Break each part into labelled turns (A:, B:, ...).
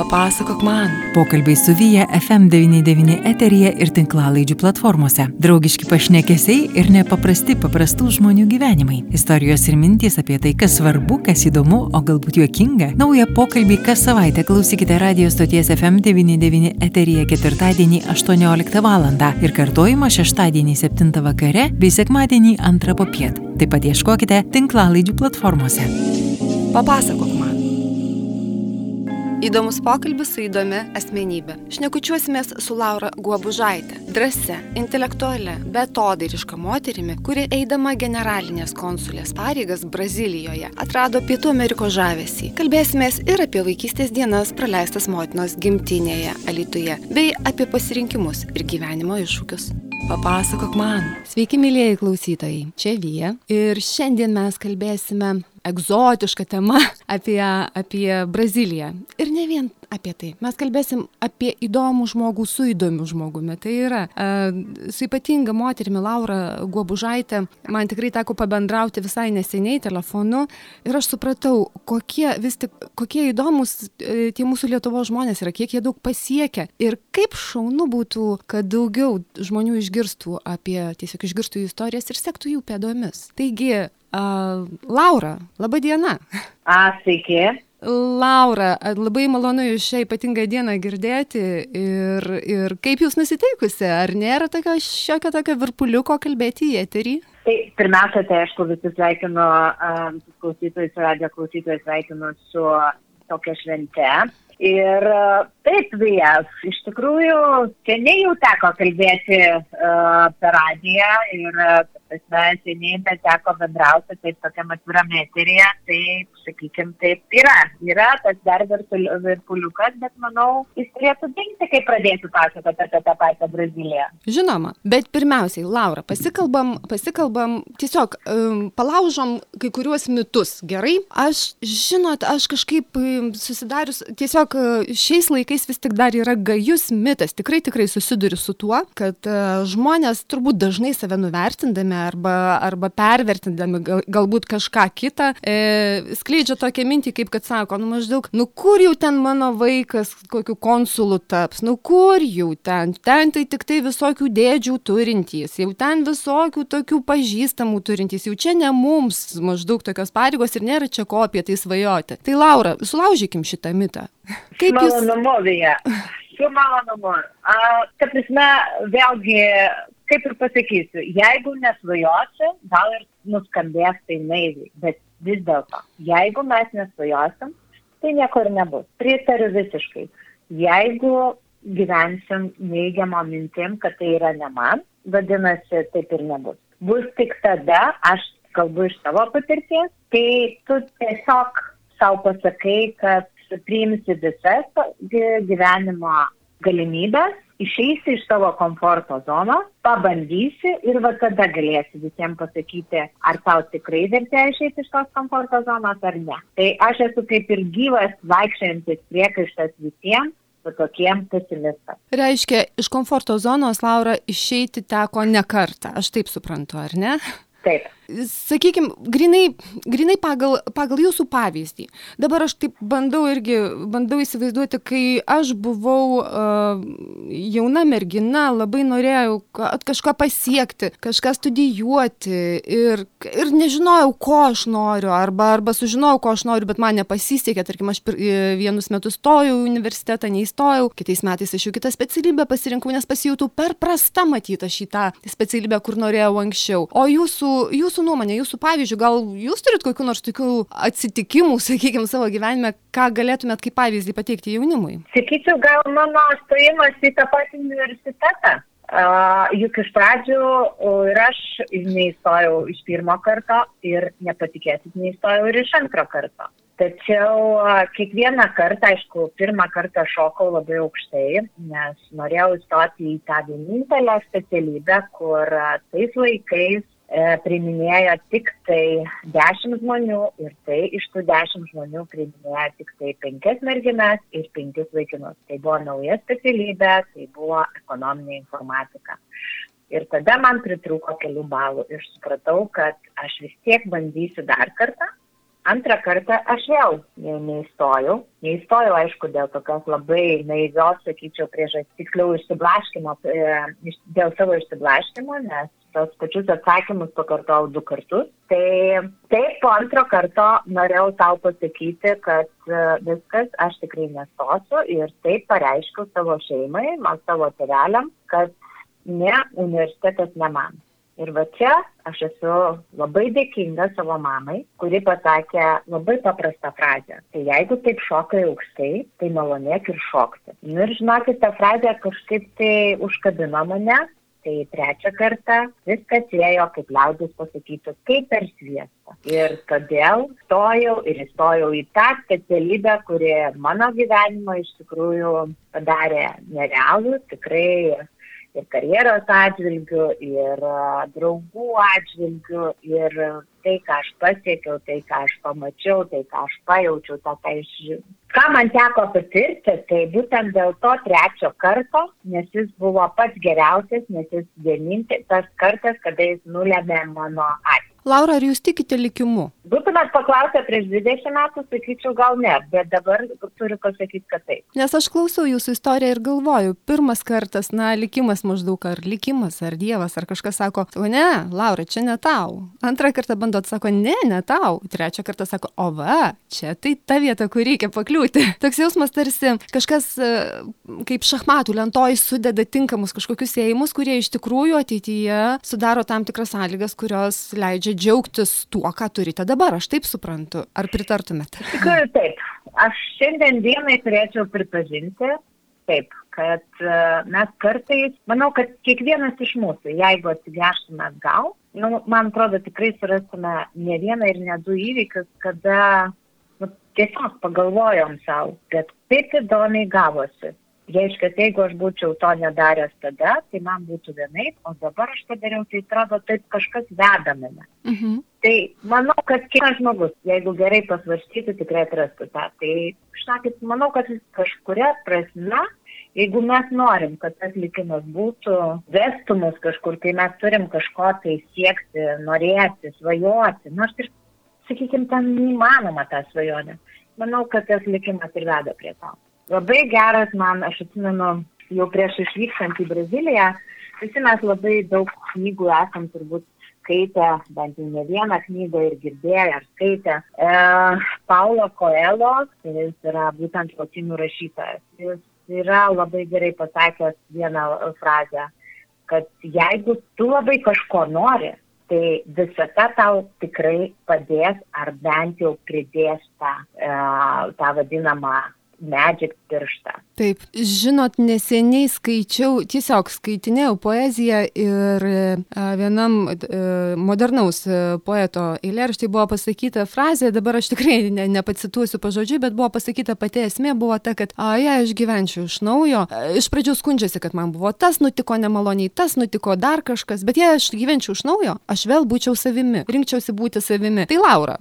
A: Papasakok man. Pokalbiai su Vyja FM99 eteryje ir tinklalaidžių platformose. Draugiški pašnekesiai ir nepaprasti paprastų žmonių gyvenimai. Istorijos ir mintys apie tai, kas svarbu, kas įdomu, o galbūt juokinga. Naują pokalbį kas savaitę klausykite radio stoties FM99 eteryje ketvirtadienį 18 val. ir kartojimą šeštadienį 7 vakare bei sekmadienį 2 popiet. Taip pat ieškokite tinklalaidžių platformose.
B: Papasakok man. Įdomus pokalbis su įdomia asmenybė. Šnekučiuosimės su Laura Guobužaitė, drąsia, intelektualia, betodairiška moterimi, kuri eidama generalinės konsulės pareigas Brazilijoje atrado Pietų Amerikos žavesį. Kalbėsimės ir apie vaikystės dienas praleistas motinos gimtinėje, Alituje, bei apie pasirinkimus ir gyvenimo iššūkius.
A: Papasakok man.
B: Sveiki, mėlyjeji klausytojai, čia Vyja. Ir šiandien mes kalbėsime egzotišką temą apie, apie Braziliją. Ir ne vien apie tai. Mes kalbėsim apie įdomų žmogų su įdomiu žmogumi. Tai yra uh, su ypatinga moterimi Laura Guobužaitė. Man tikrai teko pabendrauti visai neseniai telefonu ir aš supratau, kokie vis tik, kokie įdomus uh, tie mūsų Lietuvo žmonės yra, kiek jie daug pasiekia ir kaip šaunu būtų, kad daugiau žmonių išgirstų apie, tiesiog išgirstų jų istorijas ir sektų jų pėdomis. Taigi, uh, Laura, laba diena.
C: A, sveiki.
B: Laura, labai malonu jūs šią ypatingą dieną girdėti ir, ir kaip jūs nusiteikusi, ar nėra tokio šiokio tokio virpuliuko kalbėti į eterį?
C: Tai pirmiausia, tai aišku, visi sveikinu, um, klausytojus, radio klausytojus sveikinu su tokia švente. Ir taip, Vijas, iš tikrųjų, seniai jau teko kalbėti uh, per radiją ir prasme, seniai neteko bendrauti taip tokiam atviram eterija, tai, sakykim, taip yra. Yra tas dar virpuliukas, bet manau, jis turėtų dingti, kai pradėsiu pasakoti apie tą pačią Braziliją.
B: Žinoma, bet pirmiausiai, Laura, pasikalbam, pasikalbam, tiesiog um, palaužom kai kuriuos mitus, gerai? Aš, žinot, aš kažkaip susidarius, tiesiog uh, šiais laikais vis tik dar yra gajus mitas, tikrai, tikrai susiduriu su tuo, kad uh, žmonės turbūt dažnai save nuvertindami arba, arba pervertindami gal, galbūt kažką kitą, e, skleidžia tokią mintį, kaip kad sako, nu maždaug, nu kur jau ten mano vaikas kokiu konsulu taps, nu kur jau ten, ten tai tik tai visokių dėdžių turintys, jau ten visokių tokių pažįstamų turintys, jau čia ne mums maždaug tokios pareigos ir nėra čia ko apie tai svajoti. Tai Laura, sulaužykim šitą mitą.
C: Kaip jūs... Malonumovėje. Su malonumu. Ta prasme, vėlgi kaip ir pasakysiu, jeigu nesvajosi, gal ir nuskambės tai naiviai, bet vis dėlto, jeigu mes nesvajosim, tai nieko ir nebus. Pritariu visiškai. Jeigu gyvensim neigiamą mintim, kad tai yra ne man, vadinasi, taip ir nebus. Bus tik tada, aš kalbu iš savo patirties, kai tu tiesiog savo pasakai, kad priimsi visas gyvenimo galimybės išeisi iš savo komforto zonos, pabandysi ir va tada galėsi visiems pasakyti, ar tau tikrai vertė išeiti iš tos komforto zonos ar ne. Tai aš esu kaip ir gyvas vaikščiantis priekaištas visiems, tokiem pesimistams.
B: Reiškia, iš komforto zonos Laura išeiti teko ne kartą, aš taip suprantu, ar ne?
C: Taip.
B: Sakykime, grinai, grinai pagal, pagal jūsų pavyzdį. Dabar aš taip bandau irgi, bandau įsivaizduoti, kai aš buvau uh, jauna mergina, labai norėjau kažką pasiekti, kažką studijuoti ir, ir nežinojau, ko aš noriu, arba, arba sužinojau, ko aš noriu, bet man nepasisekė, tarkim, aš vienus metus stojau į universitetą, neįstojau, kitais metais aš jau kitą specialybę pasirinkau, nes pasijutau per prasta matyti šitą specialybę, kur norėjau anksčiau. O jūsų jūsų, jūsų nuomonė, jūsų pavyzdžių, gal jūs turit kokiu nors tokių atsitikimų, sakykime, savo gyvenime, ką galėtumėt kaip pavyzdį pateikti jaunimui?
C: Sakyčiau, gal mano stojimas į tą patį universitetą. Uh, juk iš pradžių uh, ir aš neįstojau iš pirmo karto ir nepatikėsit, neįstojau ir iš antro karto. Tačiau uh, kiekvieną kartą, aišku, pirmą kartą šokau labai aukštai, nes norėjau įstoti į tą vienintelę specialybę, kur tais laikais priiminėjo tik tai 10 žmonių ir tai iš tų 10 žmonių priiminėjo tik tai 5 merginas ir 5 vaikinus. Tai buvo nauja specialybė, tai buvo ekonominė informatika. Ir tada man pritruko kelių balų ir supratau, kad aš vis tiek bandysiu dar kartą Antrą kartą aš vėl ne, neįstojau. Neįstojau, aišku, dėl tokios labai naivios, sakyčiau, priežasties, tiksliau išsiblaškimo, e, dėl savo išsiblaškimo, nes tos pačius atsakymus pakartojau du kartus. Tai taip, po antro karto norėjau tau pasakyti, kad e, viskas, aš tikrai nestosiu ir taip pareiškiau savo šeimai, man savo tėveliam, kad ne, universitetas ne man. Ir va čia aš esu labai dėkinga savo mamai, kuri pasakė labai paprastą frazę. Tai jeigu taip šokai aukštai, tai malonėk ir šokti. Nu ir žinokit, ta frazė kažkaip tai užkabino mane. Tai trečią kartą viskas ėjo, kaip liaudis pasakytų, kaip per sviestą. Ir todėl stojau ir įstojau į tą specialybę, kuri mano gyvenimą iš tikrųjų padarė nerealų, tikrai ir karjeros atžvilgių, ir draugų atžvilgių, ir tai, ką aš pasiekiau, tai, ką aš pamačiau, tai, ką aš pajaučiau, tą, ką iš... Ką man teko patirti, tai būtent dėl to trečio karto, nes jis buvo pats geriausias, nes jis vienintelis tas kartas, kada jis nulėmė mano ateitį.
B: Laura, ar jūs tikite likimu?
C: Būtumėt paklausę prieš 20 metų, sakyčiau gal ne, bet dabar turiu pasakyti, kad taip.
B: Nes aš klausau jūsų istoriją ir galvoju, pirmas kartas, na, likimas maždaug, ar likimas, ar Dievas, ar kažkas sako, o ne, Laura, čia ne tau. Antrą kartą bandot, sako, ne, ne tau. Trečią kartą sako, o va, čia tai ta vieta, kur reikia pakliūti. Toks jausmas tarsi kažkas e, kaip šachmatų lentoj sudeda tinkamus kažkokius ėjimus, kurie iš tikrųjų ateityje sudaro tam tikras sąlygas, kurios leidžia leidžia džiaugtis tuo, ką turite dabar, aš taip suprantu. Ar pritartumėte?
C: Tikrai taip. Aš šiandien dienai turėčiau pripažinti, taip, kad uh, mes kartais, manau, kad kiekvienas iš mūsų, jeigu atsigręžtume atgal, nu, man atrodo, tikrai surastume ne vieną ir ne du įvykius, kada nu, tiesiog pagalvojom savo, kad taip įdomiai gavosi, Reiškia, jeigu aš būčiau to nedaręs tada, tai man būtų vienaip, o dabar aš padariau, tai atrodo, taip kažkas veda mane. Mhm. Tai manau, kad kiekvienas žmogus, jeigu gerai pasvarstytų, tikrai atrastų tą. Tai, žinokit, manau, kad kažkuria prasme, jeigu mes norim, kad tas likimas būtų, vestų mus kažkur, tai mes turim kažko tai siekti, norėti, svajoti, nors ir, sakykime, ten neįmanoma tą svajonę. Manau, kad tas likimas ir veda prie to. Labai geras man, aš atsimenu, jau prieš išvykstant į Braziliją, visi mes labai daug knygų esam turbūt skaitę, bent jau ne vieną knygą ir girdėję ar skaitę. E, Paulo Coelho, kuris yra būtent lotynų rašytojas, jis yra labai gerai pasakęs vieną frazę, kad jeigu tu labai kažko nori, tai visata tau tikrai padės ar bent jau pridės tą, e, tą vadinamą medžiag pirštą.
B: Taip, žinot, neseniai skaičiau, tiesiog skaitinėjau poeziją ir vienam modernaus poeto eilėraštį buvo pasakyta frazė, dabar aš tikrai ne, nepacituosiu pažodžiui, bet buvo pasakyta pati esmė, buvo ta, kad, a, jei aš gyvenčiau iš naujo, iš pradžių skundžiasi, kad man buvo tas nutiko nemaloniai, tas nutiko dar kažkas, bet jei aš gyvenčiau iš naujo, aš vėl būčiau savimi, rinkčiausi būti savimi. Tai Laura,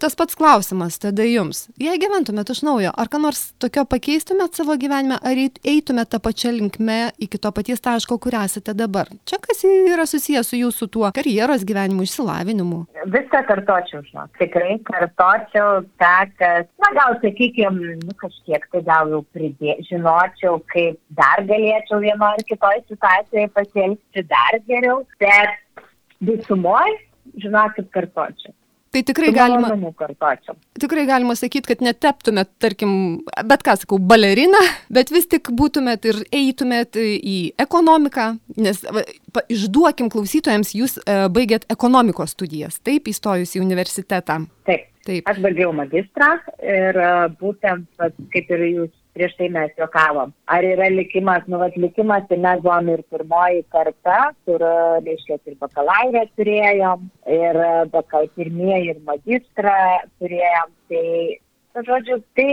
B: tas pats klausimas tada jums. Jei gyventumėt iš naujo, ar ką nors tokio pakeistumėt savo gyvenime, ar eitumėt tą pačią linkmę iki to paties taško, kur esate dabar? Čia kas yra susijęs su jūsų tuo karjeros gyvenimu, išsilavinimu?
C: Viską kartočiau, žinok. Tikrai kartočiau tą, kad, na gal sakykime, nu, kažkiek tai gal jau pridė, žinočiau, kaip dar galėčiau vieno ar kitoj situacijoje pasielgti dar geriau, bet visumoje, žinokit, kartočiau.
B: Tai tikrai galima, tikrai galima sakyti, kad neteptumėt, tarkim, bet ką sakau, balerina, bet vis tik būtumėt ir eitumėt į ekonomiką, nes va, pa, išduokim klausytojams, jūs e, baigėt ekonomikos studijas, taip, įstojus į universitetą.
C: Taip. Taip. Aš baigiau magistrą ir e, būtent, kaip ir jūs prieš tai mes juokavom. Ar yra likimas, nu, vat likimas, tai mes buvom ir pirmoji karta, kur, reiškia, ir bakalaurę turėjom, ir bakal pirmieji ir magistrą turėjom. Tai, nu, žodžiu, tai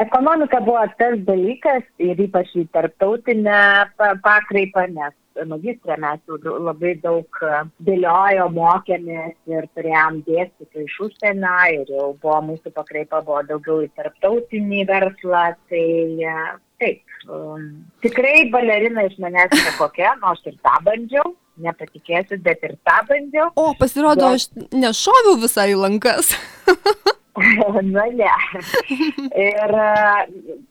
C: ekonomika buvo tas dalykas ir ypač į tarptautinę pakraipą, nes magistrė mes jau labai daug e, dėliojo, mokėmės ir turėjom dėstyti iš užsienio ir jau buvo mūsų pakraipa buvo daugiau į tarptautinį verslą, tai e, taip, um, tikrai balerina iš manęs nekokia, nors ir tą bandžiau, nepatikėsiu, bet ir tą bandžiau.
B: O, pasirodo, bet... aš nešoviau visai lankas.
C: Na ne. Ir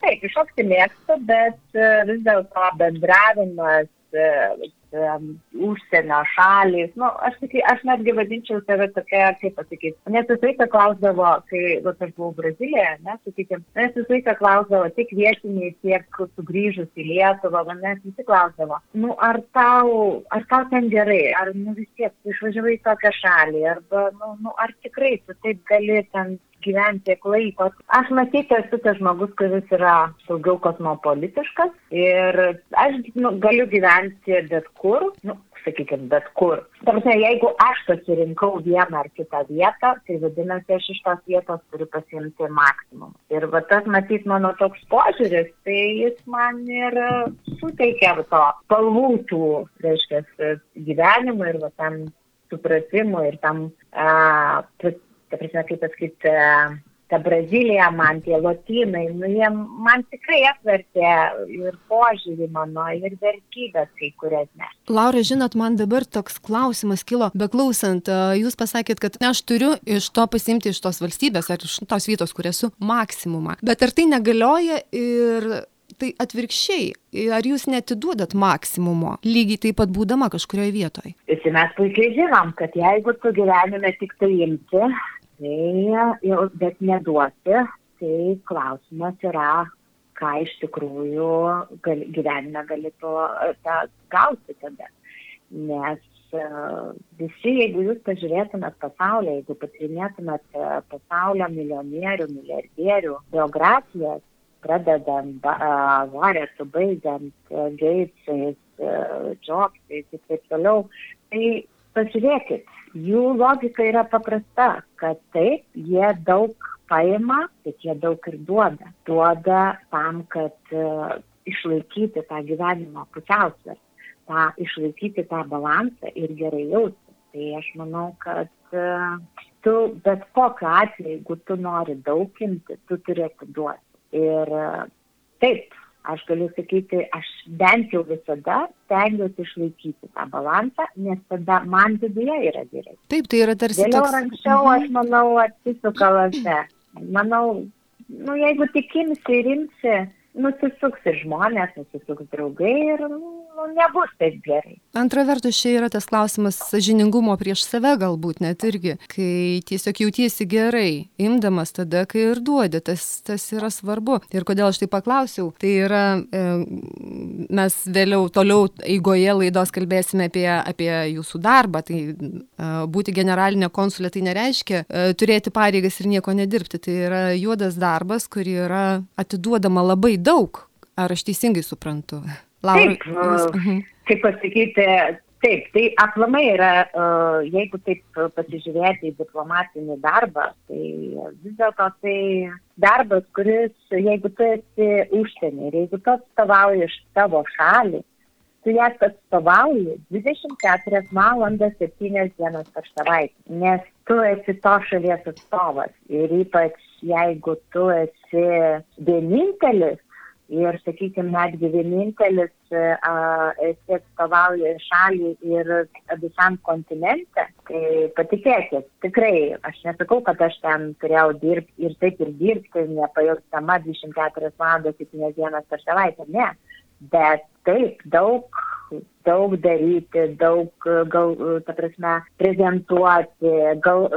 C: taip, iššokti mėgstu, bet vis dėlto bendravimas užsienio šalys, nu, aš, saky, aš netgi vadinčiau save tokia, kaip pasakyti, nes visą laiką klausdavo, kai, va, aš buvau Brazilijoje, ne, sakykime, nes visą laiką klausdavo tiek vietiniai, tiek sugrįžus į Lietuvą, manęs visi klausdavo, nu, ar tau, ar tau ten gerai, ar, nu, vis tiek, išvažiavai į tokią šalį, arba, nu, nu, ar tikrai tu taip gali ten gyventi tiek laiko. Aš matyti esu tas žmogus, kuris yra daugiau kosmopolitiškas ir aš nu, galiu gyventi bet kur, nu, sakykime, bet kur. Tarsi, jeigu aš pasirinkau vieną ar kitą vietą, tai vadinasi, aš iš tos vietos turiu pasimti maksimum. Ir va tas, matyt, mano toks požiūris, tai jis man ir suteikia to spalvų tų, reiškia, gyvenimui ir va tam supratimui ir tam a, ta prasme, kaip pasakyti, ta Brazilija man, tie lotynai, nu, jie man tikrai atvertė ir požiūrį mano, ir vertybės kai kurias ne.
B: Laura, žinot, man dabar toks klausimas kilo, beklausant, jūs pasakėt, kad aš turiu iš to pasimti iš tos valstybės ar iš tos vietos, kur esu, maksimumą. Bet ar tai negalioja ir tai atvirkščiai, ar jūs netiduodat maksimumo, lygiai taip pat būdama kažkurioje vietoje?
C: Visi mes puikiai žinom, kad jeigu tu gyvenime tik tai imti, tai bet neduosi, tai klausimas yra, ką iš tikrųjų gal, gyvenime gali to tą, gauti tada. Nes uh, visi, jeigu jūs pažiūrėtumėt pasaulio, jeigu patirinėtumėt uh, pasaulio milijonierių, milijardierių biografijas, pradedant Varetu, baigiant Gatesais, uh, Jobsais ir taip toliau, tai pažiūrėkit, jų logika yra paprasta, kad taip, jie daug paima, bet jie daug ir duoda. Duoda tam, kad uh, išlaikyti tą gyvenimo pusiausvę, tą išlaikyti tą balansą ir gerai jausti. Tai aš manau, kad uh, tu bet kokiu atveju, jeigu tu nori daug imti, tu turėsi duoti. Ir uh, taip, aš galiu sakyti, aš bent jau visada stengiuosi išlaikyti tą balansą, nes tada man viduje yra gerai.
B: Taip, tai yra tarsi.
C: Vėliau toks... anksčiau, aš manau, atsisuka lase. Manau, nu, jeigu tik imsi ir imsi, nusisuks ir žmonės, nusisuks draugai ir nu, nebus taip gerai.
B: Antra vertus, čia yra tas klausimas sažiningumo prieš save galbūt net irgi, kai tiesiog jautiesi gerai, imdamas tada, kai ir duodi, tas, tas yra svarbu. Ir kodėl aš tai paklausiau, tai yra, e, mes vėliau toliau eigoje laidos kalbėsime apie, apie jūsų darbą, tai e, būti generalinė konsulė tai nereiškia e, turėti pareigas ir nieko nedirbti, tai yra juodas darbas, kurį yra atiduodama labai daug. Ar aš teisingai suprantu?
C: Laura. Taip, uh, kaip pasakyti, taip, tai aplamai yra, jeigu taip pasižiūrėti į diplomatinį darbą, tai vis dėlto tai darbas, kuris, jeigu tu esi užsienį ir jeigu tu atstovauji iš tavo šalį, tu jas atstovauji 24 valandas 7 dienas per savaitę, nes tu esi to šalies atstovas ir ypač jeigu tu esi vienintelis ir, sakykime, netgi vienintelis esi atstovauja šalį ir visam kontinente, tai patikėkit, tikrai, aš nesakau, kad aš ten turėjau dirbti ir taip ir dirbti, nepajaustama 24 valandas 7 dienas per savaitę, ne, bet taip, daug daug daryti, daug, gal, ta prasme, prezentuoti, gal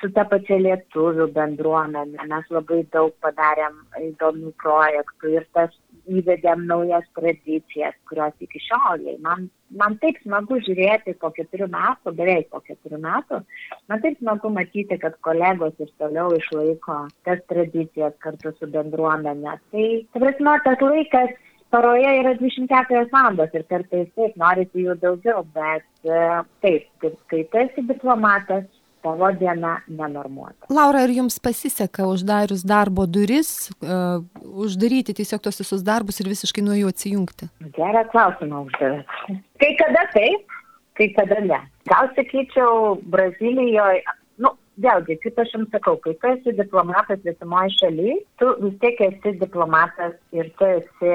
C: su ta pačia lietuvių bendruomenė. Mes labai daug padarėm įdomių projektų ir tas įvedėm naujas tradicijas, kurios iki šiol. Man, man taip smagu žiūrėti po keturių metų, beveik po keturių metų, man taip smagu matyti, kad kolegos ir toliau išlaiko tas tradicijas kartu su bendruomenė. Tai, ta prasme, tas laikas paroje yra 24 valandos ir kartais taip, norisi jų daugiau, bet e, taip, kai tu esi diplomatas, tavo diena nenormuota.
B: Laura, ar jums pasiseka uždarius darbo duris, uh, uždaryti tiesiog tos visus darbus ir visiškai nuo jų atsijungti?
C: Gerą klausimą uždavėt. Kai kada taip, kai kada ne. Gal sakyčiau, Brazilijoje, nu, vėlgi, kaip aš jums sakau, kai tu esi diplomatas visimoje šalyje, tu vis tiek esi diplomatas ir tu esi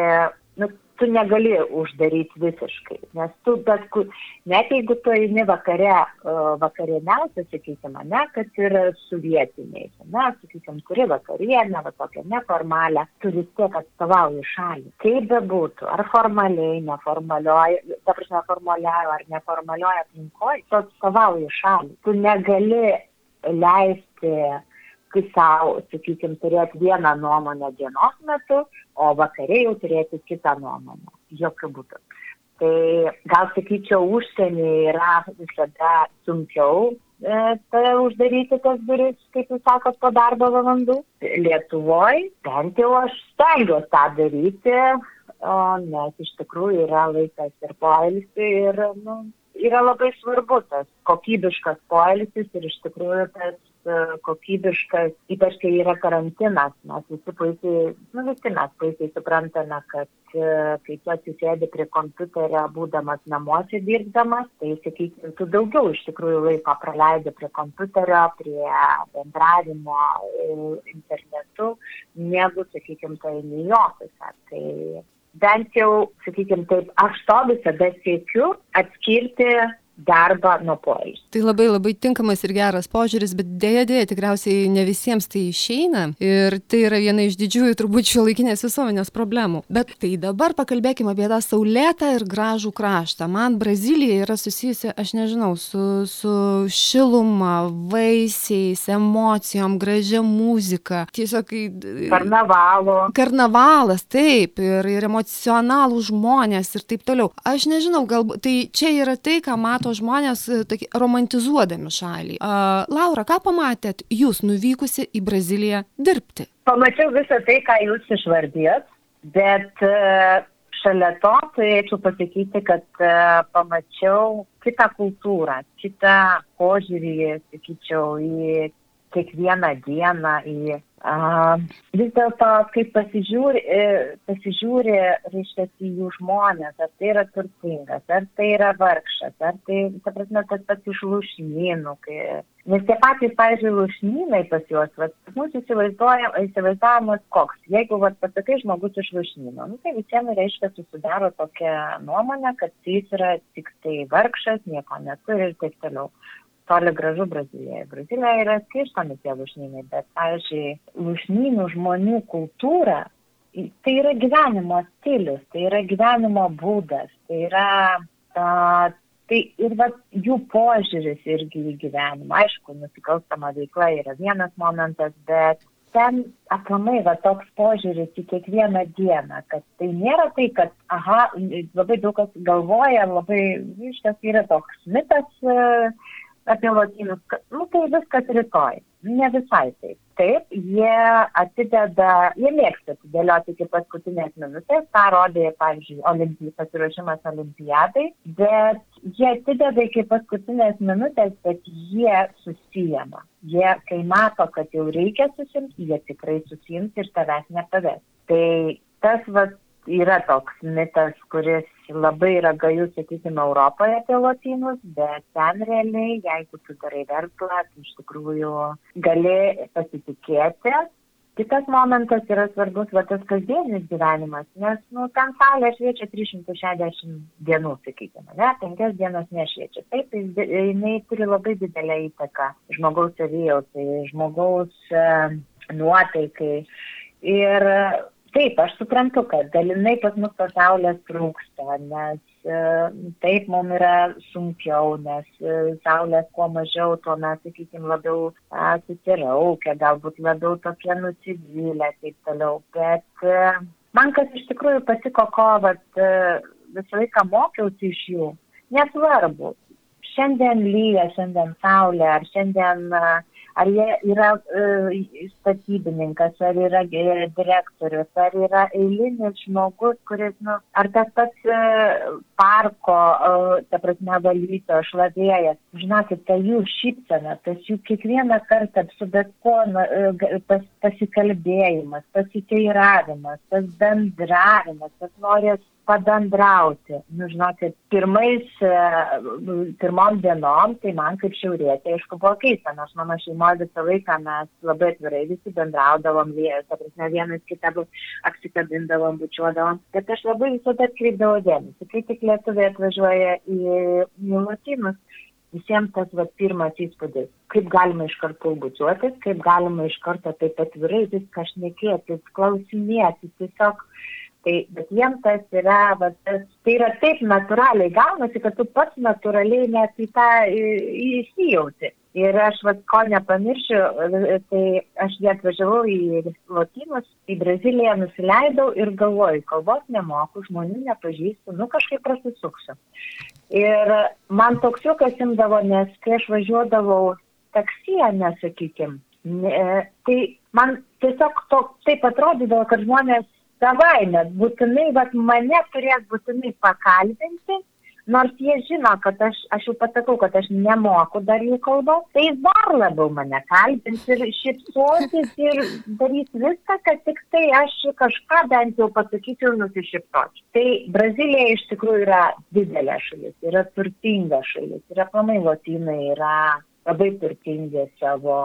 C: nu, tu negali uždaryti visiškai, nes tu bet kur, net jeigu tu eini vakare, vakarieniausia, sakykime, ne, kad ir su vietiniais, ne, sakykime, turi vakarienę, va tokią neformalią, tu vis tiek atstovauji šalį. Kaip bebūtų, ar formaliai, neformalioje, ta prasme, formalioje ar neformalioje aplinkoje, tu atstovauji šalį. Tu negali leisti kai savo, sakykime, turėti vieną nuomonę dienos metu, o vakarė jau turėti kitą nuomonę. Jokių būdų. Tai gal sakyčiau, užsienį yra visada sunkiau e, tai uždaryti tas duris, kaip jūs sakot, po darbo valandų. Lietuvoje bent jau aš stengiuosi tą daryti, o, nes iš tikrųjų yra laikas ir poilsį ir nu, yra labai svarbu tas kokybiškas poilsis ir iš tikrųjų tas kokybiškas, ypač kai yra karantinas. Mes visi puikiai, nu visi mes puikiai suprantame, kad e, kai tu atsisėdi prie kompiuterio, būdamas namuose dirbdamas, tai, sakykime, tu daugiau iš tikrųjų laiko praleidi prie kompiuterio, prie bendravimo e, internetu, negu, sakykime, tai į ofisą. Tai bent jau, sakykime, taip, aš to visada siekiu atskirti darbą nuo poilsio.
B: Tai labai labai tinkamas ir geras požiūris, bet dėja dėja tikriausiai ne visiems tai išeina ir tai yra viena iš didžiųjų turbūt šio laikinės visuomenės problemų. Bet tai dabar pakalbėkime apie tą saulėtą ir gražų kraštą. Man Brazilija yra susijusi, aš nežinau, su, su šiluma, vaisiais, emocijom, gražia muzika. Tiesiog.
C: Karnavalo.
B: Karnavalas, taip, ir, ir emocionalų žmonės ir taip toliau. Aš nežinau, galbūt tai čia yra tai, ką mato mato žmonės e, tokie romantizuodami šalį. Uh, Laura, ką pamatėt jūs nuvykusi į Braziliją dirbti?
C: Pamačiau visą tai, ką jūs išvardėt, bet uh, šalia to turėčiau pasakyti, kad uh, pamačiau kitą kultūrą, kitą požiūrį, sakyčiau, į kiekvieną dieną, į Uh, vis dėlto, kai pasižiūri, e, pasižiūri reiškia, į jų žmonės, ar tai yra turtingas, ar tai yra vargšas, ar tai, ta prasme, tas pats iš lūšnynų. Kai... Nes tie patys, pavyzdžiui, lūšnynai pas juos, vat, mūsų įsivaizdavimas koks. Jeigu vat, pasakai žmogus iš lūšnyno, nu, tai visiems reiškia susidaro tokia nuomonė, kad jis yra tik tai vargšas, nieko neturi ir taip toliau toli gražu Brazilijoje. Brazilijoje yra skirstomi tie lušnynai, bet, pavyzdžiui, lušnynų žmonių kultūra tai yra gyvenimo stilius, tai yra gyvenimo būdas, tai yra, a, tai ir va, jų požiūris irgi į gyvenimą. Aišku, nusikalstama veikla yra vienas momentas, bet ten aplamai va toks požiūris į kiekvieną dieną, kad tai nėra tai, kad, aha, labai daug kas galvoja, labai, iš tiesų yra toks mitas, apie lotynus, nu tai viskas rytoj. Ne visai taip. Taip, jie atideda, jie mėgsta atidėlioti iki paskutinės minutės, tą rodė, pavyzdžiui, olimpijai, pasiruošimas olimpiadai, bet jie atideda iki paskutinės minutės, bet jie susijama. Jie, kai mato, kad jau reikia susimti, jie tikrai susims ir tavęs nepaves. Tai tas, vat, yra toks mitas, kuris labai yra gajus, sakykime, Europoje apie lotynus, bet ten realiai, jeigu tu darai verslą, tai iš tikrųjų gali pasitikėti. Kitas momentas yra svarbus, va tas kasdienis gyvenimas, nes, nu, ten saulė šviečia 360 dienų, sakykime, ne, penkias dienas nešviečia. Taip, jinai turi labai didelę įtaką žmogaus savijautai, žmogaus e, nuotaikai. Ir Taip, aš suprantu, kad dalinai pas mus tos saulės trūksta, nes e, taip mums yra sunkiau, nes e, saulės kuo mažiau, tuo mes, sakykime, labiau susiraukia, galbūt labiau tokie nusivylę, taip toliau. Bet e, man kas iš tikrųjų patiko, ko vat, visą laiką mokiausi iš jų, nesvarbu. Šiandien lyja, šiandien saulė, ar šiandien uh, ar jie yra e, statybininkas, ar yra direktorius, ar yra eilinis žmogus, kuris, nu, ar tas pats e, parko, e, ta prasme, valyto, šlavėjas. Žinokit, ta jų šypsena, tas jų kiekvieną kartą su bet nu, e, pas, pasikalbėjimas, pasiteiravimas, tas bendravimas, tas norės pabendrauti. Nu, žinokit, pirmais, e, pirmom dienom, tai man kaip šiaurėtė, aišku, buvo keista, nors mano šeimoje visą laiką mes labai atvirai visi bendraudavom, ta prasme, vienas kitą apsikabindavom, bučiuodavom, bet aš labai visada atkreipdavau dėmesį, kai tik lietuviai atvažiuoja į, į latinus visiems tas va, pirmas įspūdis, kaip galima iš karto bučiuotis, kaip galima iš karto taip atvirai viską šnekėtis, klausinėtis, tiesiog Tai, bet jiems tas yra, va, tas, tai yra taip natūraliai gaunasi, kad tu pats natūraliai net į tą įsijauti. Ir aš, va, ko nepamiršiu, tai aš jie atvažiavau į Lotynus, į Braziliją nusileidau ir galvoju, kalbos nemoku, žmonių nepažįstu, nu kažkaip prasisuksiu. Ir man toks juokas imdavo, nes kai aš važiuodavau taksiją, nesakykim, ne, tai man tiesiog to, taip atrodydavo, kad žmonės savaime būtinai, bet mane turės būtinai pakalbinti, nors jie žino, kad aš, aš jau pasakau, kad aš nemoku dar jų kalbos, tai dar labiau mane kalbins ir šipsuosis ir darys viską, kad tik tai aš kažką bent jau pasakyčiau ir nusišipsočiau. Tai Brazilija iš tikrųjų yra didelė šalis, yra turtinga šalis, yra planai Latinai, yra labai turtingi savo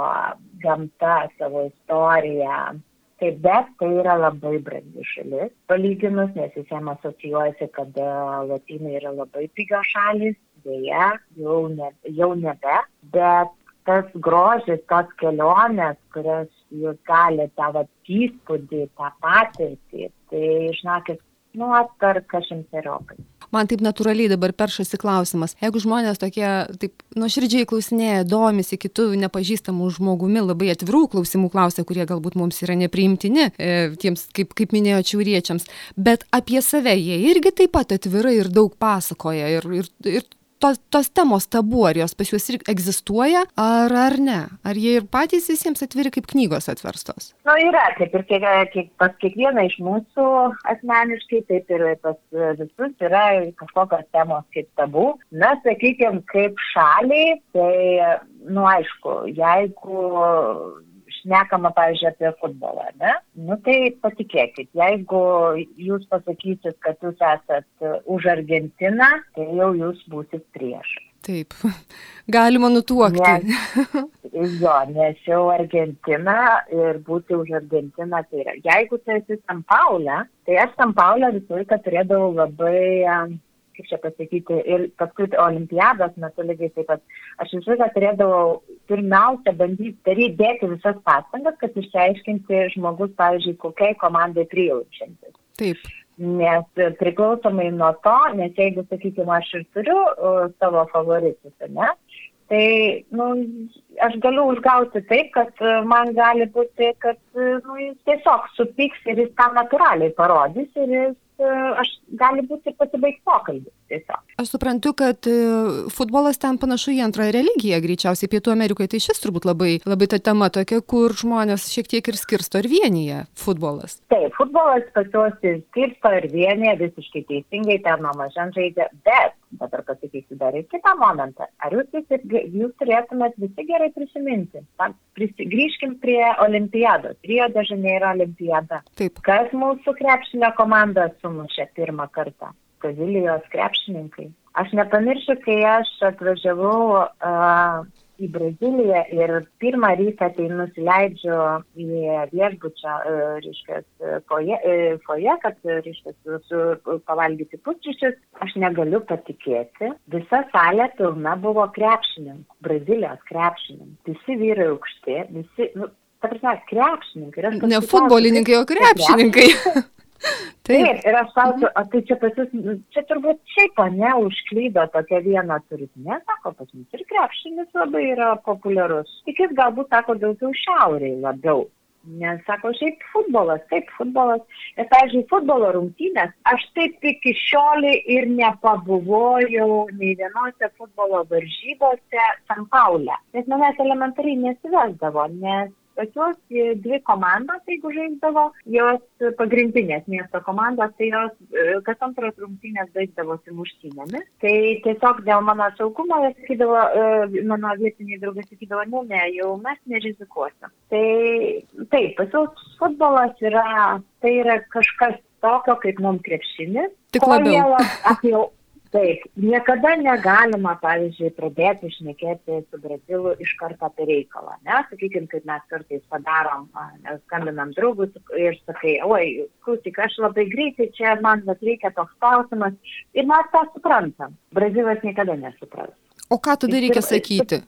C: gamta, savo istorija, Taip, bet tai yra labai brangi šalis, palyginus, nes visiems asocijuojasi, kad Latinai yra labai pigios šalis, dėja, jau, ne, jau nebe, bet tas grožis, tos kelionės, kurias jūs galite, tą įspūdį, tą patirtį, tai, žinokit, nu, atperka šimteriopai.
B: Man taip natūraliai dabar peršasi klausimas. Jeigu žmonės tokie taip nuoširdžiai klausinėja domisi kitu nepažįstamu žmogumi labai atvirų klausimų klausia kurie galbūt mums yra nepriimtini e, tiems kaip kaip minėjot šiauriečiams bet apie save jie irgi taip pat atvirai ir daug pasakoja ir ir ir tos, tos temos tabu, ar jos pas juos ir egzistuoja, ar, ar ne? Ar jie ir patys visiems atviri kaip knygos atverstos?
C: Na, nu, yra, kaip ir kiek, kiek, pas kiekvieną iš mūsų asmeniškai, taip ir pas visus yra kažkokios temos kaip tabu. Na, sakykime, kaip šaliai, tai, nu, aišku, jeigu šnekama, pavyzdžiui, apie futbolą, ne? Nu tai patikėkit, jeigu jūs pasakysit, kad jūs esat už Argentiną, tai jau jūs būsit prieš.
B: Taip, galima nutuokti.
C: Nes, jo, nes jau Argentina ir būti už Argentiną tai yra. Jeigu tu esi San Paulė, tai aš San Paulė visą laiką turėdavau labai kaip čia pasakyti, ir paskui olimpiados metu lygiai taip pat, aš visą laiką turėdavau pirmiausia bandyti daryti, dėti visas pastangas, kad išsiaiškinti žmogus, pavyzdžiui, kokiai komandai prijaučiantis.
B: Taip.
C: Nes priklausomai nuo to, nes jeigu, sakykime, aš ir turiu uh, savo favoritus, ne, tai nu, aš galiu užgauti taip, kad man gali būti, kad nu, jis tiesiog supyks ir jis tą natūraliai parodys ir jis aš gali būti ir pasibaigti pokalbis tiesiog.
B: Aš suprantu, kad e, futbolas ten panašu į antrąją religiją, greičiausiai Pietų Amerikoje tai šis turbūt labai, labai ta tema tokia, kur žmonės šiek tiek ir skirsto ir vienyje futbolas.
C: Taip, futbolas pas juos ir skirsto ir vienyje, visiškai teisingai ten nuo mažan žaidžia, bet dabar pasakysiu dar ir kitą momentą. Ar jūs, visi, jūs turėtumėt visi gerai prisiminti? Prisi, grįžkim prie olimpiados. Rio de Janeiro olimpiada.
B: Taip.
C: Kas mūsų krepšinio komanda sumušė pirmą kartą? Brazilijos krepšininkai. Aš nepamiršiu, kai aš atvažiavau uh, į Braziliją ir pirmą rytą tai nusileidžiu į viešbučio, uh, reiškia, foje, foje, kad, reiškia, su, pavalgyti pusryčius. Aš negaliu patikėti. Visa salė pilna buvo krepšininkų, Brazilijos krepšininkų. Visi vyrai aukšti, visi, nu, ta prasme, krepšininkai.
B: Ne futbolininkai, o krepšininkai.
C: Taip. Taip, ir aš klausiu, o tai čia pas jūs, nu, čia turbūt šiaip, ne, užklydo tokia viena turit. Ne, sako, pas mus ir krepšinis labai yra populiarus. Tik jis galbūt sako daugiau šiauriai labiau. Nes sako, šiaip futbolas, taip, futbolas. Ir, pavyzdžiui, futbolo rungtynės, aš taip iki šioliai ir nepabuvojau nei vienose futbolo varžybose San Paulė. Nes manęs elementariai nesivesdavo, nes pas juos dvi komandos, jeigu žaisdavo, jos pagrindinės miesto komandos, tai jos e, kas antros rungtynės baigdavosi muštynėmis. Tai tiesiog dėl mano saugumo, jie sakydavo, e, mano vietiniai draugai sakydavo, ne, ne, jau mes nerizikuosim. Tai taip, pas juos futbolas yra, tai yra kažkas tokio kaip mums krepšinis.
B: Tik labiau.
C: Apie, taip, niekada negalima, pavyzdžiui, pradėti išnekėti su Brazilu iš karto apie reikalą. Ne, sakykime, kaip mes kartais padarom, skambinam draugus ir sakai, oi, klausyk, aš labai greitai čia, man vat reikia toks klausimas ir mes tą suprantam. Brazilas niekada nesupras.
B: O ką tada reikia sakyti?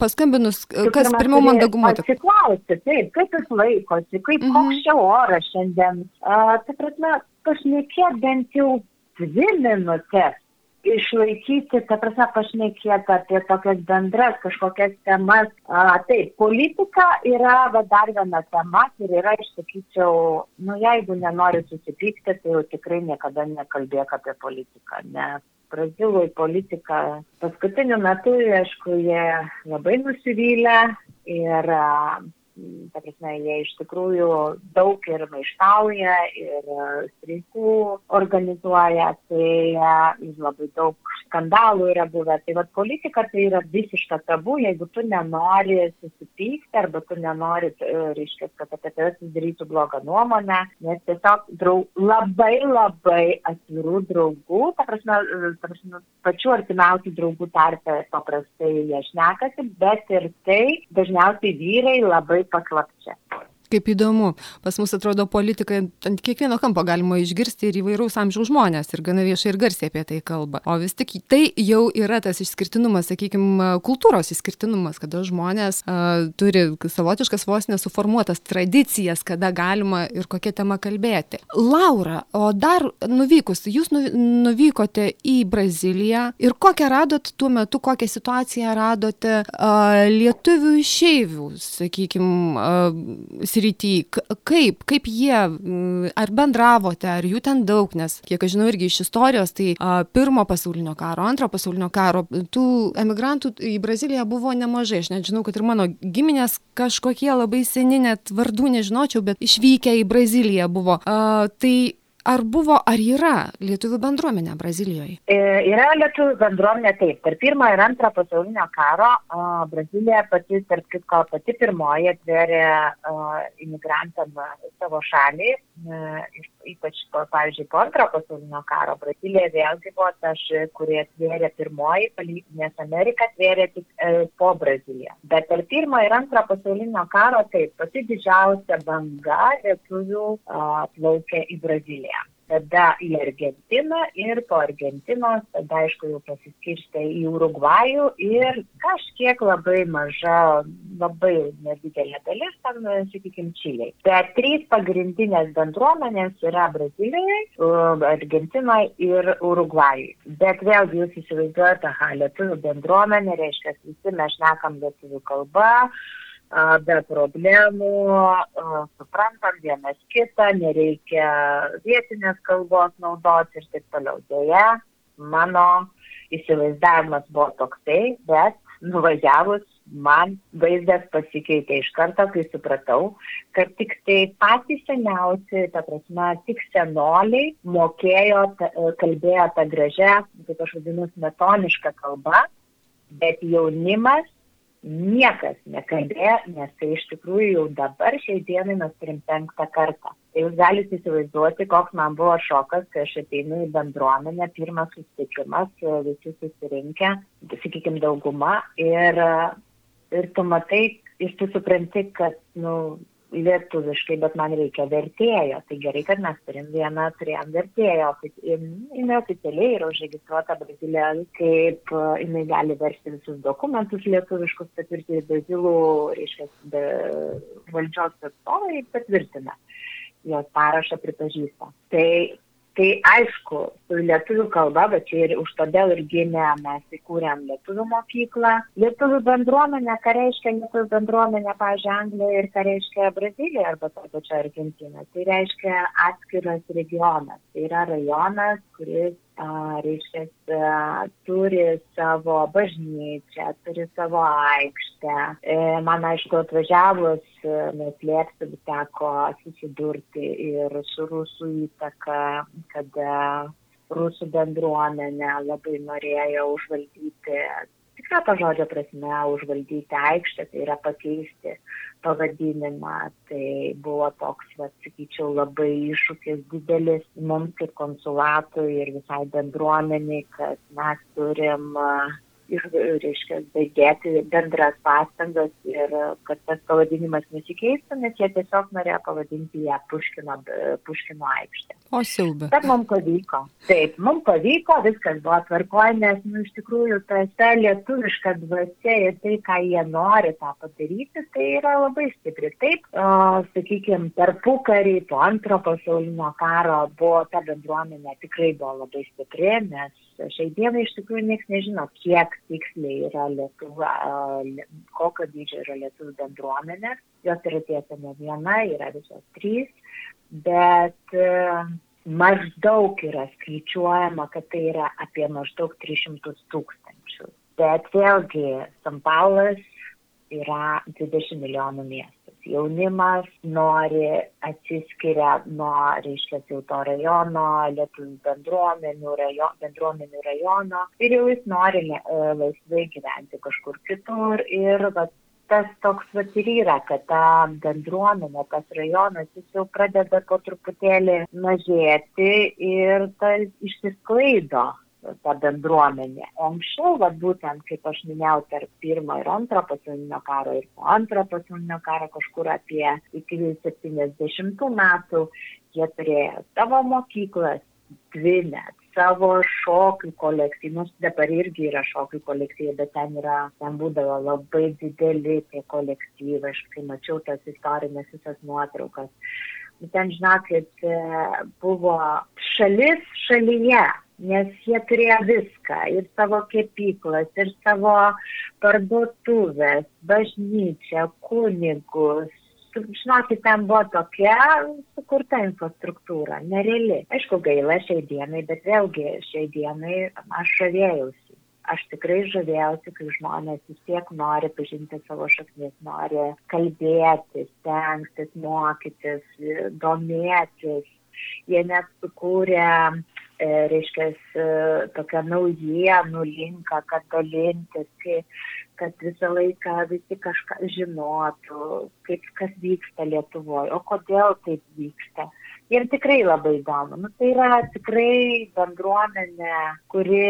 B: paskambinus, kas pirmiau mandagumo.
C: Atsiklausti, taip, kaip jis laikosi, kaip mm -hmm. koks čia oras šiandien. Uh, tai prasme, pašnekėt bent jau dvi minutės išlaikyti, ta prasme, pašnekėti apie tokias bendras kažkokias temas. A, taip, politika yra va, dar viena tema ir yra, aš sakyčiau, nu jeigu nenori susipykti, tai jau tikrai niekada nekalbėk apie politiką, nes Brazilui politika paskutiniu metu, aišku, jie labai nusivylę ir ta prasme, jie iš tikrųjų daug ir maištauja, ir e, streikų organizuoja, tai e, labai daug skandalų yra buvę. Tai vad politika tai yra visiška tabu, jeigu tu nenori susipykti arba tu nenori, e, reiškia, kad apie tave susidarytų blogą nuomonę, nes tiesiog draug, labai labai atvirų draugų, ta prasme, ta prasme, pačių artimiausių draugų tarpe paprastai jie šnekasi, bet ir tai dažniausiai vyrai labai посладче.
B: Kaip įdomu, pas mus atrodo politika, ant kiekvieno kampo galima išgirsti ir įvairaus amžiaus žmonės ir gana viešai ir garsiai apie tai kalba. O vis tik tai jau yra tas išskirtinumas, sakykime, kultūros išskirtinumas, kada žmonės uh, turi savotiškas vos nesuformuotas tradicijas, kada galima ir kokia tema kalbėti. Laura, o dar nuvykus, jūs nuvykote į Braziliją ir kokią radot tuo metu, kokią situaciją radote uh, lietuvių išeivių, sakykime, uh, srity. Kaip kaip jie mm, ar bendravote ar jų ten daug nes kiek aš žinau irgi iš istorijos tai a, pirmo pasaulinio karo antro pasaulinio karo tų emigrantų į braziliją buvo nemažai. Aš net žinau kad ir mano giminės kažkokie labai seni net vardų nežinočiau bet išvykę į braziliją buvo. A, tai ar buvo ar yra lietuvių bendruomenė Brazilijoje?
C: E, yra lietuvių bendruomenė taip. Per pirmą ir antrą pasaulinio karo o, Brazilija pati, tarp kitko, pati pirmoji atvėrė imigrantam savo šalį. E, ypač, po, pavyzdžiui, po antrojo pasaulinio karo Brazilija vėlgi buvo ta, kurie atvėrė pirmoji, nes Amerika atvėrė tik e, po Braziliją. Bet per pirmą ir antrą pasaulinio karo taip, pati didžiausia banga lietuvių plaukė į Braziliją tada į Argentiną ir po Argentinos tada aišku jau pasiskirstė į Urugvajų ir kažkiek labai maža, labai nedidelė dalis, tam, sakykime, Čiliai. Bet trys pagrindinės bendruomenės yra Brazilijoje, Argentinoje ir Urugvajui. Bet vėlgi jūs įsivaizduojate, aha, lietuvių bendruomenė, reiškia, visi mes šnekam lietuvių kalbą, be problemų, suprantam vienas kitą, nereikia vietinės kalbos naudoti ir taip toliau. Deja, mano įsivaizdavimas buvo toksai, bet nuvažiavus man vaizdas pasikeitė iš karto, kai supratau, kad tik tai patys seniausi, ta prasme, tik senoliai mokėjo, kalbėjo tą gražią, kaip aš vadinu, metonišką kalbą, bet jaunimas niekas nekalbėjo, nes tai iš tikrųjų jau dabar šiai dienai mes turim penktą kartą. Tai jūs galite įsivaizduoti, koks man buvo šokas, kai aš ateinu į bendruomenę, pirmas susitikimas, visi susirinkę, sakykime, dauguma ir, ir tu matai, ir tu supranti, kad, nu, lietuviškai, bet man reikia vertėjo. Tai gerai, kad mes turim vieną, turėjom vertėjo. Jinai oficialiai yra užregistruota Brazilijoje, kaip e, jinai gali versti visus dokumentus lietuviškus, patvirtinti Brazilų, reiškia, valdžios atstovai patvirtina. Jos parašą pripažįsta. Tai Tai aišku, lietuvių kalba, bet čia ir už todėl ir gimė, mes įkūrėm lietuvių mokyklą. Lietuvių bendruomenė, ką reiškia lietuvių bendruomenė, pažiūrėjau, Anglijoje ir ką reiškia Brazilija arba to pačio Argentina. Tai reiškia atskiras regionas. Tai yra rajonas, kuris reiškia, turi savo bažnyčią, turi savo aikštę. E, man aišku, atvažiavus, neslėpsiu, teko susidurti ir su rusų įtaka, kada rusų bendruomenė labai norėjo užvaldyti tikrą to žodžio prasme užvaldyti aikštę, tai yra pakeisti pavadinimą. Tai buvo toks, va, sakyčiau, labai iššūkis didelis mums kaip konsulatui ir visai bendruomeniai, kad mes turim uh, ir, reiškia, dėti bendras pastangas ir kad tas pavadinimas nesikeistų, nes jie tiesiog norėjo pavadinti ją Puškino, Puškino aikštę.
A: O siaubė.
C: Bet mums pavyko. Taip, mums pavyko, viskas buvo tvarkoje, nes, nu, iš tikrųjų, ta, ta lietuviška dvasia ir tai, ką jie nori tą padaryti, tai yra labai stipri. Taip, o, sakykime, per pukarį, po antro pasaulinio karo buvo ta bendruomenė tikrai buvo labai stipri, nes šiai dienai iš tikrųjų niekas nežino, kiek tiksliai yra lietuva, kokio dydžio yra lietuvių bendruomenė. Jos yra tiesa ne viena, yra visos trys, bet maždaug yra skaičiuojama, kad tai yra apie maždaug 300 tūkstančių. Bet vėlgi, San Paulas yra 20 milijonų miestas jaunimas nori atsiskiria nuo, reiškia, jau to rajono, lietuvių bendruomenių, rajo, bendruomenių rajono ir jau jis nori e, laisvai gyventi kažkur kitur. Ir va, tas toks vat ir yra, kad ta bendruomenė, tas rajonas, jis jau pradeda po truputėlį mažėti ir tas išsisklaido ta bendruomenė. O anksčiau, va, būtent, kaip aš minėjau, tarp pirmo ir antro pasaulinio karo ir po antro pasaulinio karo kažkur apie iki 70 metų, jie turėjo savo mokyklas, dvi net, savo šokių nors dabar irgi yra šokių kolekcija, bet ten yra, ten būdavo labai dideli tie kolektyvai, aš kai mačiau tas istorinės visas nuotraukas. Ten, žinokit, buvo šalis šalyje, nes jie turėjo viską ir savo kepyklas, ir savo parduotuvės, bažnyčią, kunigus. Žinokit, ten buvo tokia sukurta infrastruktūra, nereali. Aišku, gaila šiai dienai, bet vėlgi šiai dienai aš žavėjausi. Aš tikrai žavėjausi, kai žmonės vis tiek nori pažinti savo šaknis, nori kalbėtis, stengtis, mokytis, domėtis. Jie net sukūrė E, reiškia, e, tokią naujienų linką, kad dalintis, kad visą laiką visi kažką žinotų, kaip kas vyksta Lietuvoje, o kodėl taip vyksta. Ir tikrai labai įdomu. Nu, tai yra tikrai bendruomenė, kuri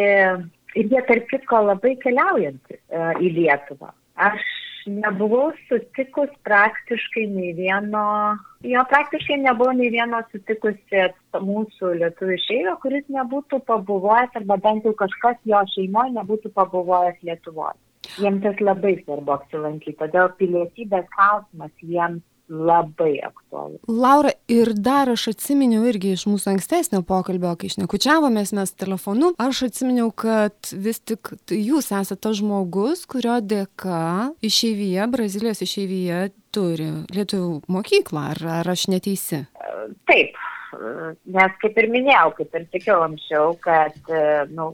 C: ir jie tarp kitko labai keliaujanti e, į Lietuvą. Aš nebuvau sutikus praktiškai nei vieno, jo praktiškai nebuvo nei vieno sutikusi mūsų lietuvių šeimio, kuris nebūtų pabuvojęs arba bent jau kažkas jo šeimoje nebūtų pabuvojęs Lietuvoje. Jiems tas labai svarbu apsilankyti, todėl pilietybės klausimas jiems labai aktualu.
B: Laura, ir dar aš atsiminiau irgi iš mūsų ankstesnio pokalbio, kai išnekučiavomės mes telefonu, aš atsiminiau, kad vis tik jūs esate tas žmogus, kurio dėka išeivyje, Brazilijos išeivyje turi lietuvių mokyklą, ar, ar aš neteisi?
C: Taip, nes kaip ir minėjau, kaip ir sakiau anksčiau, kad, nu,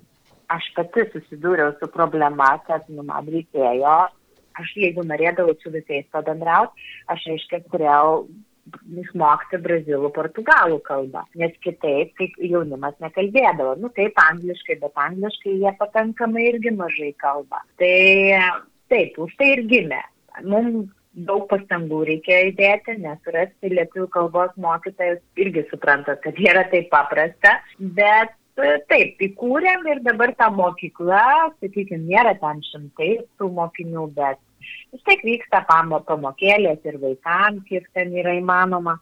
C: aš pati susidūriau su problema, kad, nu, man reikėjo aš jeigu norėdavau su visais pabendrauti, aš reiškia turėjau išmokti brazilų, portugalų kalbą, nes kitaip, kaip jaunimas nekalbėdavo, nu taip angliškai, bet angliškai jie pakankamai irgi mažai kalba. Tai taip, už tai ir gimė. Mums daug pastangų reikia įdėti, nes rasti lietuvių kalbos mokytojus irgi supranta, kad yra taip paprasta, bet taip, įkūrėm ir dabar ta mokykla, sakykime, nėra ten šimtai tų mokinių, bet vis tiek vyksta pamokėlės ir vaikams, kiek ten yra įmanoma.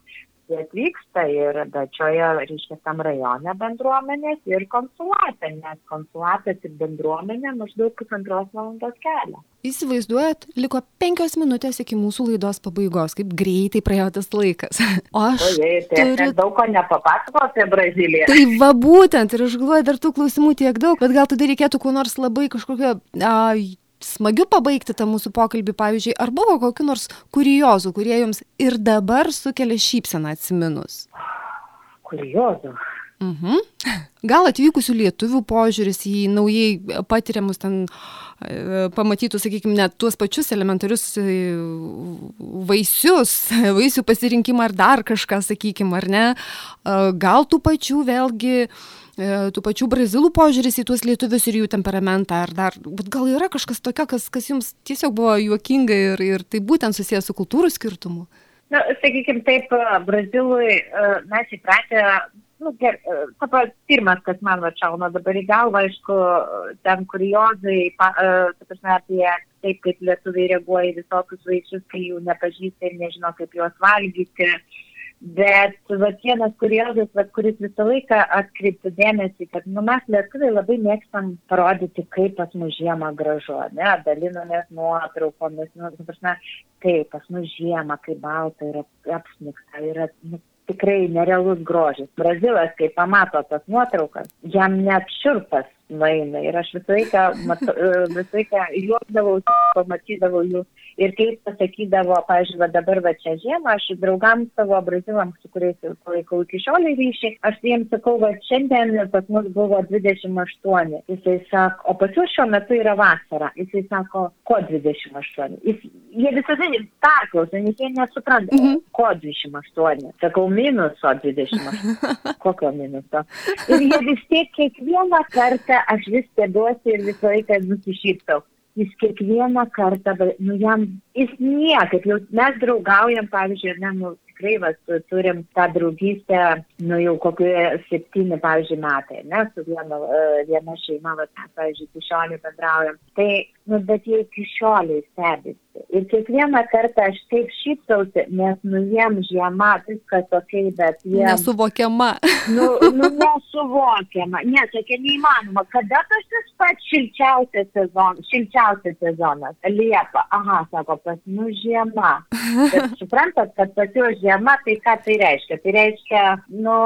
C: Jie atvyksta ir dačioje, reiškia, tam rajone bendruomenės ir konsulate, nes konsulatas ir bendruomenė maždaug pusantros valandos kelią.
B: Įsivaizduojat, liko penkios minutės iki mūsų laidos pabaigos, kaip greitai praėjo tas laikas.
C: O aš... O jei, tai turiu... daug ko nepapasako apie Braziliją.
B: Tai va būtent, ir aš galvoju, dar tų klausimų tiek daug, bet gal tada reikėtų kuo nors labai kažkokio... A, smagiu pabaigti tą mūsų pokalbį, pavyzdžiui, ar buvo kokiu nors kuriozų, kurie jums ir dabar sukelia šypseną atsiminus?
C: Kuriozų.
B: Mhm. Gal atvykusių lietuvių požiūris į naujai patiriamus ten e, pamatytų, sakykime, net tuos pačius elementarius e, vaisius, vaisių pasirinkimą ar dar kažką, sakykime, ar ne. Gal tų pačių vėlgi tų pačių brazilų požiūris į tuos lietuvius ir jų temperamentą, ar dar, bet gal yra kažkas tokio, kas, kas jums tiesiog buvo juokinga ir, ir tai būtent susijęs su kultūrų skirtumu?
C: Na, sakykime taip, Brazilui mes įpratę nu, ger, tapa, pirmas, kas man va šauna dabar į galvą, aišku, ten kuriozai, pa, ta prasme, apie taip, kaip lietuviai reaguoja į visokius vaisius, kai jų nepažįsta ir nežino, kaip juos valgyti. Bet va, vienas kuriozas, va, kuris visą laiką atkreiptų dėmesį, kad nu, mes lietuviai labai mėgstam parodyti, kaip pas mus žiemą gražu, ne, dalinomės nuotraukomis, nu, prasme, taip, pas mus žiemą, kai balta yra apsnikta, yra nu, tikrai nerealus grožis. Brazilas, kai pamato tas nuotraukas, jam net širpas nueina ir aš visą laiką, mat, visą laiką juokdavau, pamatydavau jų ir kaip pasakydavo, pažiūrėjau, dabar va čia žiemą, aš draugams savo brazilams, su kuriais palaikau iki šiol ryšį, aš jiems sakau, va šiandien pas mus buvo 28. Jisai sako, o pas jūs šiuo metu yra vasara. Jisai sako, ko 28? Jis, jie visada perklauso, nes jie nesupranta, mm -hmm. ko 28. Sakau, minuso 28. Kokio minuso? Ir jie vis tiek kiekvieną kartą aš vis stebiuosi ir visą laiką nusišypsau jis kiekvieną kartą, nu jam, jis niekaip, jau mes draugaujam, pavyzdžiui, ne, nu, tikrai va, turim tą draugystę, nu jau kokie septyni, pavyzdžiui, metai, ne, su viena, viena šeima, va, mes, pavyzdžiui, iki šiolį bendraujam. Tai, nu, bet jie iki šiolį stebisi. Ir kiekvieną kartą aš taip šypsausi, nes, nu, jiem žiema, viskas ok, bet jie...
B: Nesuvokiama.
C: nu, nu, nesuvokiama. Ne, tokia neįmanoma. Kada tas pats šilčiausias sezonas, šilčiausias sezonas? Liepa. Aha, sako, pas mus žiema. Bet suprantat, kad pas juos žiema, tai ką tai reiškia? Tai reiškia, nu,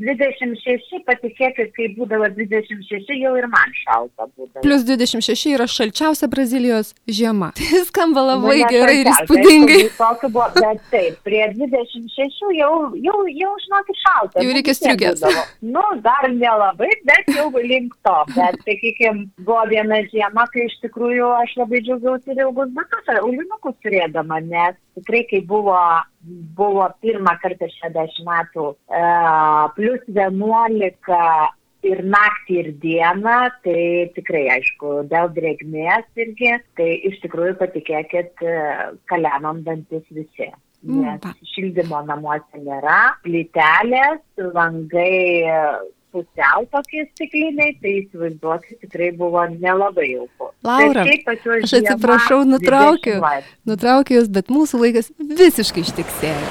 C: 26, patikėkit, kai būdavo 26, jau ir man šalta būdavo.
B: Plus 26 yra šalčiausia Brazilijos žiema. Tai skamba labai nu, gerai ir įspūdingai.
C: Tokiu buvo, bet taip, prie 26 jau, jau, jau žinokit, šalta.
B: Jau reikia striukės.
C: Nu, dar nelabai, bet jau link to. Bet, sakykime, buvo viena žiema, kai iš tikrųjų aš labai džiaugiausi ir ilgus batus, aulinukus turėdama, nes tikrai, kai buvo, buvo pirmą kartą 60 metų, uh, plus 11 ir naktį, ir dieną, tai tikrai, aišku, dėl drėgmės irgi, tai iš tikrųjų patikėkit, kalenom dantis visi. Nes mm, šildymo namuose nėra, plytelės, langai pusiau tokie stikliniai, tai įsivaizduokit, tikrai buvo nelabai jauku.
B: Laura, aš atsiprašau, nutraukiu, nutraukiu jūs, bet mūsų laikas visiškai ištiksėjo.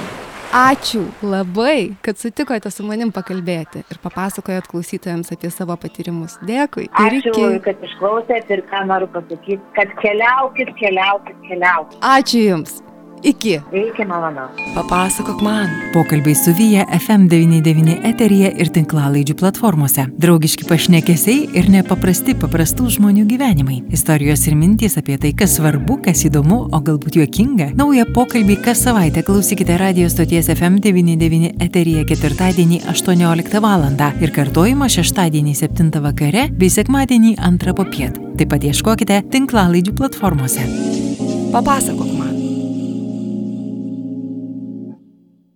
B: Ačiū labai, kad sutikote su manim pakalbėti ir papasakojot klausytojams apie savo patyrimus. Dėkui.
C: Ačiū, iki... kad išklausėt ir ką noriu pasakyti, kad keliaukit, keliaukit, keliaukit.
B: Ačiū Jums. Iki.
C: Iki malonaus.
A: Papasakok man. Pokalbiai su Vyja FM99 eteryje ir tinklalaidžių platformose. Draugiški pašnekesiai ir nepaprasti paprastų žmonių gyvenimai. Istorijos ir mintys apie tai, kas svarbu, kas įdomu, o galbūt juokinga. Naują pokalbį kas savaitę klausykite radio stoties FM99 eteryje ketvirtadienį 18 val. ir kartojimą šeštadienį 7 vakare bei sekmadienį 2 popiet. Taip pat ieškokite tinklalaidžių platformose.
B: Papasakok man.